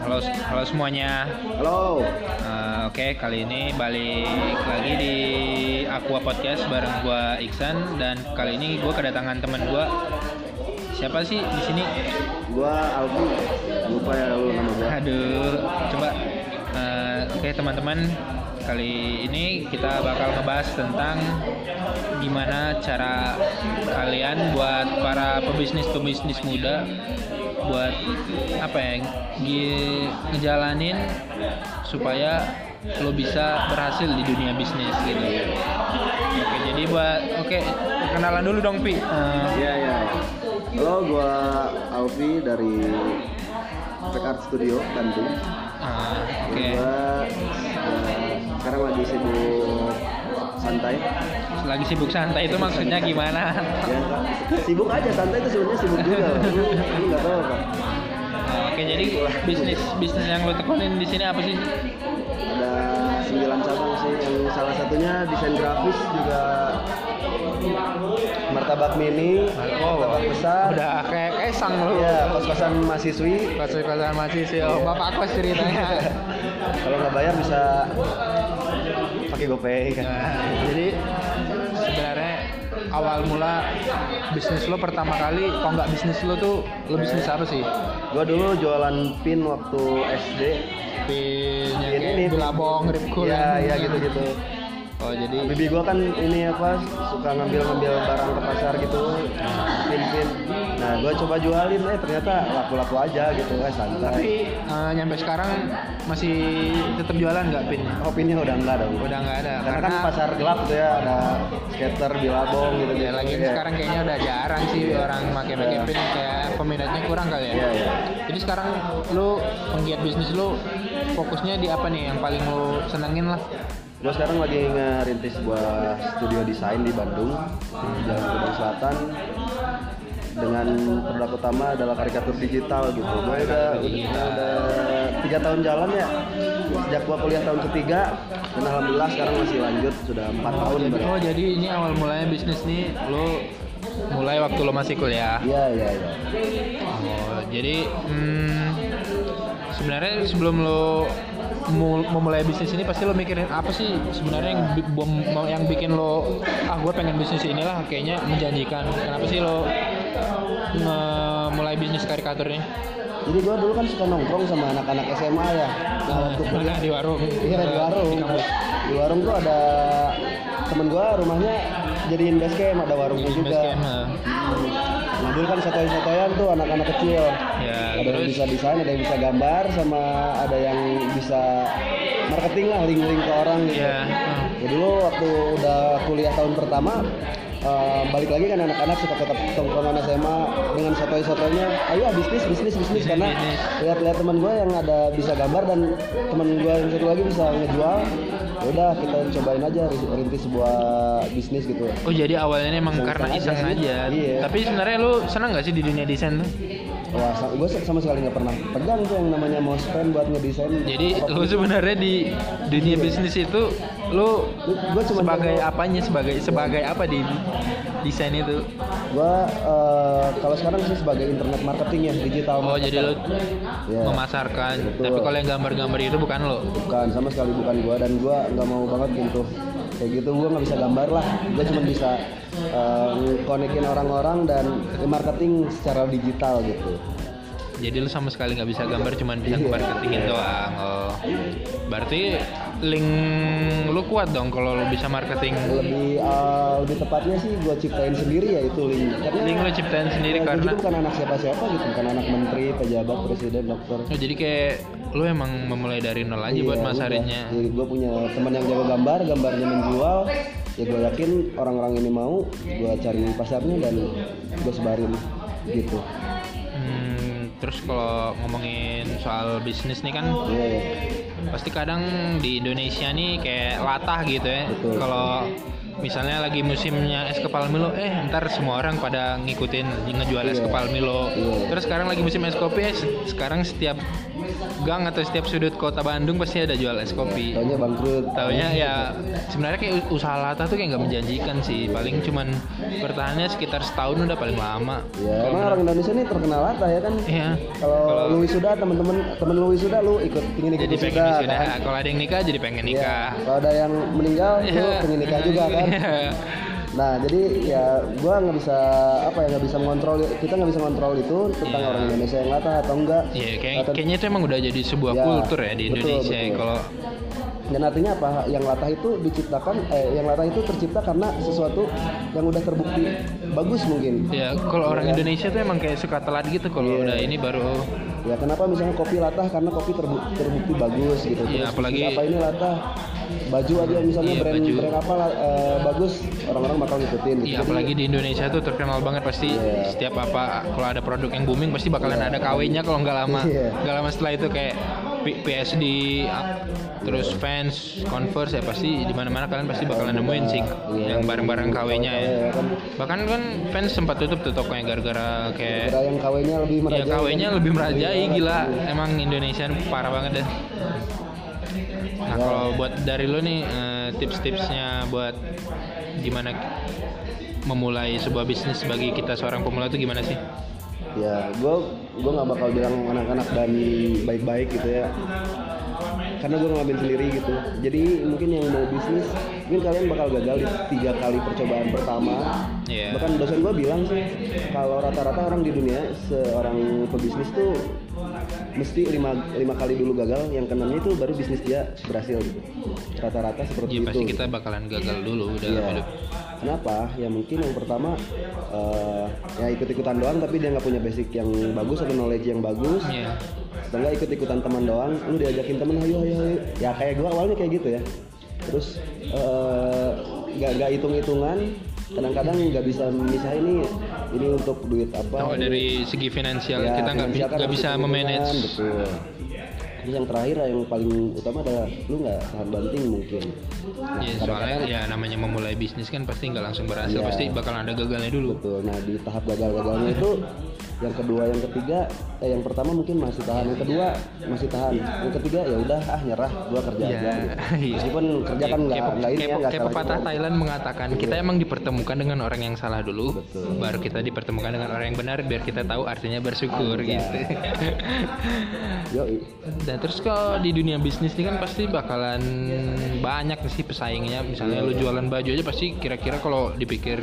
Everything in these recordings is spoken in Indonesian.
Halo, halo semuanya. Halo. Uh, Oke, kali ini balik lagi di Aqua Podcast bareng gua Iksan dan kali ini gua kedatangan teman gua. Siapa sih di sini? Gua Alfi. Lupa ya lu nama gua. Aduh, coba. Uh, Oke teman-teman, kali ini kita bakal ngebahas tentang gimana cara kalian buat para pebisnis-pebisnis muda buat apa ya ngejalanin supaya lo bisa berhasil di dunia bisnis gitu. Oke, jadi buat oke kenalan dulu dong Pi. Eh, Iya iya. Halo, gua Alfi dari Perfect Art Studio Bandung. ah, oke. Gua eh, sekarang lagi sibuk santai. Lagi sibuk santai itu maksudnya gimana? Ya, sibuk aja santai itu sebenarnya sibuk juga. Nggak tahu apa. Oke, jadi bisnis bisnis yang lo tekunin di sini apa sih? Ada sembilan cabang sih. Yang salah satunya desain grafis juga martabak mini, martabak besar. Udah kayak kaisang lo. Iya, kos-kosan mahasiswi. Kos-kosan mahasiswa. Oh, Bapak kos ceritanya. Kalau nggak bayar bisa pakai GoPay kan. Nah, jadi awal mula bisnis lo pertama kali, kok nggak bisnis lo tuh lo bisnis apa sih? Gua dulu jualan pin waktu SD. Pin yang Pin kayak ini, bilabong, rip cool. Iya, iya gitu-gitu. Oh jadi Bibi gua kan ini apa suka ngambil-ngambil barang ke pasar gitu, pin-pin. Nah, gua coba jualin eh ternyata laku-laku aja gitu, eh tapi santai. eh, nyampe sekarang masih tetap jualan nggak pinnya? Oh, pinnya udah enggak dong. Udah nggak ada Karena kan pasar gelap tuh ya, ada skater, bilabong gitu Ya lagi Iya. sekarang kayaknya udah jarang sih orang pakai pakai Iya. pin kayak peminatnya kurang kali ya. Iya, iya. Jadi sekarang lu penggiat bisnis lu fokusnya di apa nih yang paling lu senengin lah? Gue sekarang lagi ngerintis sebuah studio desain di Bandung, di Jalan Gedung Selatan. Dengan produk utama adalah karikatur digital gitu. Gue udah, udah, udah tiga tahun jalan ya. Sejak gua kuliah tahun ketiga, dan alhamdulillah sekarang masih lanjut sudah empat tahun. Jadi, berarti. oh jadi ini awal mulanya bisnis nih lu mulai waktu lu masih kuliah. Iya iya iya. Oh, jadi hmm, sebenarnya sebelum lo mu- memulai bisnis ini pasti lo mikirin apa sih sebenarnya yang yang bikin lo ah gue pengen bisnis inilah kayaknya menjanjikan kenapa sih lo mulai bisnis karikatur ini Jadi gua dulu kan suka nongkrong sama anak-anak SMA ya. Nah, waktu mana kuliah di warung Iya di warung. di kampus. Di warung tuh ada temen gua rumahnya jadiin base camp, ada warungnya juga. camp, nah. Nah dulu kan sotoy-sotoyan tuh anak-anak kecil. Ya, ada yang terus? bisa desain, ada yang bisa gambar, sama ada yang bisa marketing lah, link-link ke orang gitu. Iya, hmm. Ya dulu waktu udah kuliah tahun pertama, eh, balik lagi kan anak-anak suka tetap tongkrongan SMA dengan sotoy-sotoynya, ayo ah, bisnis, bisnis, bisnis, karena lihat-lihat teman gue yang ada bisa gambar dan teman gue yang satu lagi bisa ngejual. Ya udah kita cobain aja rintis sebuah bisnis gitu. Oh jadi awalnya emang Iseng-iseng karena aja iseng sih. aja. Iya. Tapi sebenarnya lu senang nggak sih di dunia desain tuh? Wah, gue sama sekali nggak pernah pegang tuh yang namanya mouse pen buat ngedesain. Jadi lu sebenarnya di dunia bisnis itu lu Gua cuma sebagai apanya sebagai sebagai apa di desain itu? Gua eh, kalau sekarang sih sebagai internet marketing ya, digital Oh marketer. jadi lu Iya. memasarkan. Betul. Tapi kalau yang gambar-gambar itu bukan lo. bukan sama sekali bukan gua dan gua nggak mau banget gitu kayak gitu gua nggak bisa gambar lah gua cuma bisa eh, konekin orang-orang dan marketing secara digital gitu Jadi lu sama sekali nggak bisa gambar, cuman bisa Iya. marketingin doang. Oh. Berarti link lu kuat dong kalau lu bisa marketing. lebih eh, lebih tepatnya sih gua ciptain sendiri ya itu link karena Link lu ciptain sendiri ya, gua karena juga bukan anak siapa-siapa gitu bukan anak menteri pejabat presiden dokter Oh, jadi kayak lu emang memulai dari nol aja buat masarinnya. gue punya teman yang jago gambar, gambarnya menjual. Ya gue yakin orang-orang ini mau, gue cari pasarnya dan gue sebarin gitu. Hmm, terus kalau ngomongin soal bisnis nih kan Iya, iya. Pasti kadang di Indonesia nih kayak latah gitu ya. Kalau misalnya lagi musimnya es kepal Milo, eh ntar semua orang pada ngikutin ngejual es Iya. kepal Milo. Iya. Terus sekarang lagi musim es kopi, eh, se- sekarang setiap gang atau setiap sudut kota Bandung pasti ada jual es kopi. Taunya bangkrut. Taunya ya sebenarnya kayak usaha latah tuh kayak nggak menjanjikan sih. Paling cuman bertahannya sekitar setahun udah paling lama. Ya, emang orang Indonesia ini terkenal latah ya kan? Iya. Kalau lu wisuda temen-temen temen lu wisuda lu ikut ingin ikut Jadi pengen wisuda. kan? Kalau ada yang nikah jadi pengen Iya. nikah. Kalau ada yang meninggal lu Iya. pengen nikah juga kan? Nah jadi ya gua nggak bisa apa ya nggak bisa mengontrol kita nggak bisa mengontrol itu tentang Iya. orang Indonesia yang latah atau enggak. Iya, kayak, Atau- kayaknya itu emang udah jadi sebuah Ya, kultur ya di betul, Indonesia. Kalau Dan artinya apa? Yang latah itu diciptakan, eh yang latah itu tercipta karena sesuatu yang udah terbukti bagus mungkin. ya kalau orang Indonesia tuh emang kayak suka telat gitu. Kalau Iya. udah ini baru Ya kenapa misalnya kopi latah karena kopi terbu- terbukti bagus gitu. Iya, Terus apalagi- apa ini latah baju aja misalnya Iya, brand baju. brand apa eh, bagus orang-orang bakal ngikutin gitu. Iya apalagi di Indonesia tuh terkenal banget pasti Iya. setiap apa kalau ada produk yang booming pasti bakalan ada KW-nya kalau nggak lama Iya. nggak lama setelah itu kayak PSD terus fans Converse ya pasti di mana-mana kalian pasti bakalan nemuin sih yang barang-barang KW-nya ya kan. bahkan kan fans sempat tutup tuh tokonya gara-gara kayak yang KW-nya lebih ya merajai. KW-nya kan? lebih merajai gila emang Indonesia parah banget deh nah Ya. kalau buat dari lo nih eh, tips-tipsnya buat gimana memulai sebuah bisnis bagi kita seorang pemula itu gimana sih Ya, gue gue nggak bakal bilang anak-anak dan baik-baik gitu ya. Karena gue ngalamin sendiri gitu. Jadi mungkin yang mau bisnis, mungkin kalian bakal gagal di tiga kali percobaan pertama. Iya. Bahkan dosen gue bilang sih, kalau rata-rata orang di dunia seorang pebisnis tuh mesti lima, lima kali dulu gagal, yang keenamnya itu baru bisnis dia berhasil gitu. Rata-rata seperti ya itu. pasti kita bakalan gagal dulu dalam Iya. hidup Kenapa? Ya mungkin yang pertama eh, ya ikut-ikutan doang tapi dia nggak punya basic yang bagus atau knowledge yang bagus. Atau nggak ikut-ikutan teman doang, lu diajakin temen ayo ayo ayo. Ya kayak gua awalnya kayak gitu ya. Terus eh, nggak nggak hitung-hitungan, kadang-kadang nggak bisa misah ini ini untuk duit apa. Oh, ini- dari segi finansial Ya, kita nggak bi- kan bisa memanage Betul. Terus yang terakhir yang paling utama adalah lu nggak tahan banting mungkin. Nah, ya soalnya ya namanya memulai bisnis kan pasti nggak langsung berhasil Iya. pasti bakal ada gagalnya dulu Betul. Nah di tahap gagal-gagalnya itu yang kedua, yang ketiga, eh, yang pertama mungkin masih tahan, yang kedua masih tahan, yang ketiga ya udah ah nyerah, gua kerja Ya, aja. gitu. iya. Meskipun kerja kan nggak nggak ini ya kayak pepatah. Thailand mengatakan kita emang dipertemukan dengan orang yang salah dulu Betul. baru kita dipertemukan dengan orang yang benar biar kita tahu artinya bersyukur Anjay. gitu Yoi. dan terus kalau di dunia bisnis ini kan pasti bakalan banyak sih pesaingnya misalnya Iya, lu iya. jualan baju aja pasti kira-kira kalau dipikir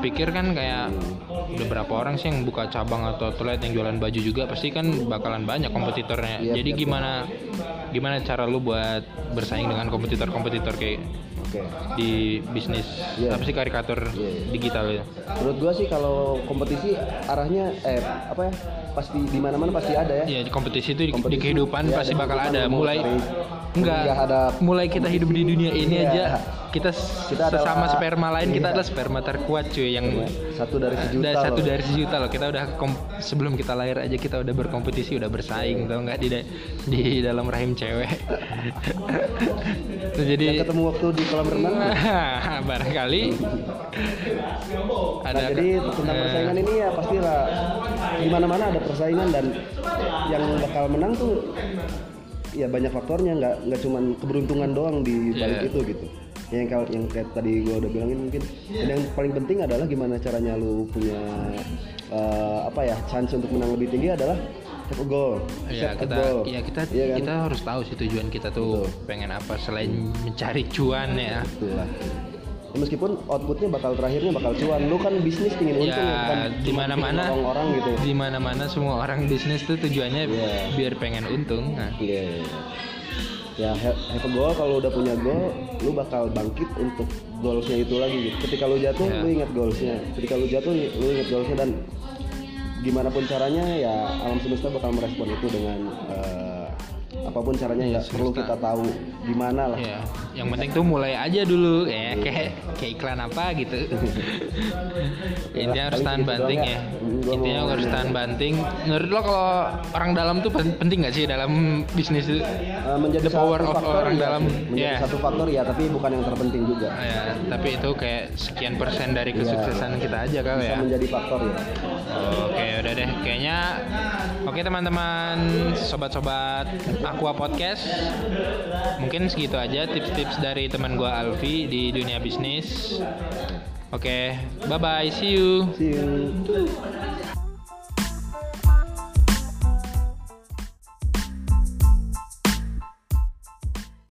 pikir kan kayak udah berapa orang sih yang buka cabang atau outlet yang jualan baju juga pasti kan bakalan banyak kompetitornya Iya, jadi iya, gimana gimana cara lu buat bersaing dengan kompetitor-kompetitor kayak Oke. di bisnis Iya. apa sih karikatur Iya, iya. digital ya Menurut gua sih kalau kompetisi arahnya eh apa ya pasti di mana-mana pasti ada ya. Iya, kompetisi itu di, kehidupan ya, pasti bakal ada. Mulai enggak ada mulai kita hidup di dunia ini Iya. aja kita, Kita sesama adalah- sperma lain kita iya. adalah sperma terkuat cuy yang satu dari sejuta. ada satu loh. dari sejuta loh. Kita udah sebelum kita lahir aja kita udah berkompetisi, udah bersaing tau nggak di da- di dalam rahim cewek. Tuh, Yang jadi ketemu waktu di kolam renang. barangkali ada Nah, jadi tentang eh, persaingan ini ya pastilah di mana-mana ada persaingan dan yang bakal menang tuh ya banyak faktornya nggak nggak cuman keberuntungan doang di balik Iya. itu gitu. Yang kalau yang kayak tadi gua udah bilangin mungkin dan yang paling penting adalah gimana caranya lu punya eh, apa ya chance untuk menang lebih tinggi adalah have a goal. Ya Set kita, goal. ya kita, Iya kan? kita harus tahu sih tujuan kita tuh Betul. pengen apa selain mencari cuan ya. Betul lah. Meskipun outputnya bakal terakhirnya bakal cuan, lu kan bisnis pingin untung ya, bukan Ya di cuma mana-mana bikin orang gitu. di mana-mana semua orang bisnis tuh tujuannya Iya. biar pengen untung. Nah, Iya. iya, iya. Ya have, have a goal kalau udah punya goal, lu bakal bangkit untuk goalsnya itu lagi gitu. Ketika lu jatuh, Iya. lu ingat goalsnya. Ketika lu jatuh, lu ingat goalsnya dan gimana pun caranya ya alam semesta bakal merespon itu dengan eh, apa pun caranya Iya, nggak perlu kita tahu gimana lah. ya, yang penting tuh mulai aja dulu ya kayak kayak iklan apa gitu. Ini Intinya harus tahan segitu banting ya. Hmm, gua Intinya harus tahan banting. Menurut lo kalau orang dalam tuh pen- penting nggak sih dalam bisnis itu? Eh, menjadi The power satu of faktor orang ya, dalam. menjadi Ya. satu faktor ya tapi bukan yang terpenting juga Ya, tapi itu kayak sekian persen dari Iya. kesuksesan kita aja bisa ya. menjadi faktor ya Oke, udah deh. Kayaknya oke teman-teman, sobat-sobat Aqua Podcast. Mungkin segitu aja tips-tips dari teman gua Alfi di dunia bisnis. Oke, bye bye, see you. see you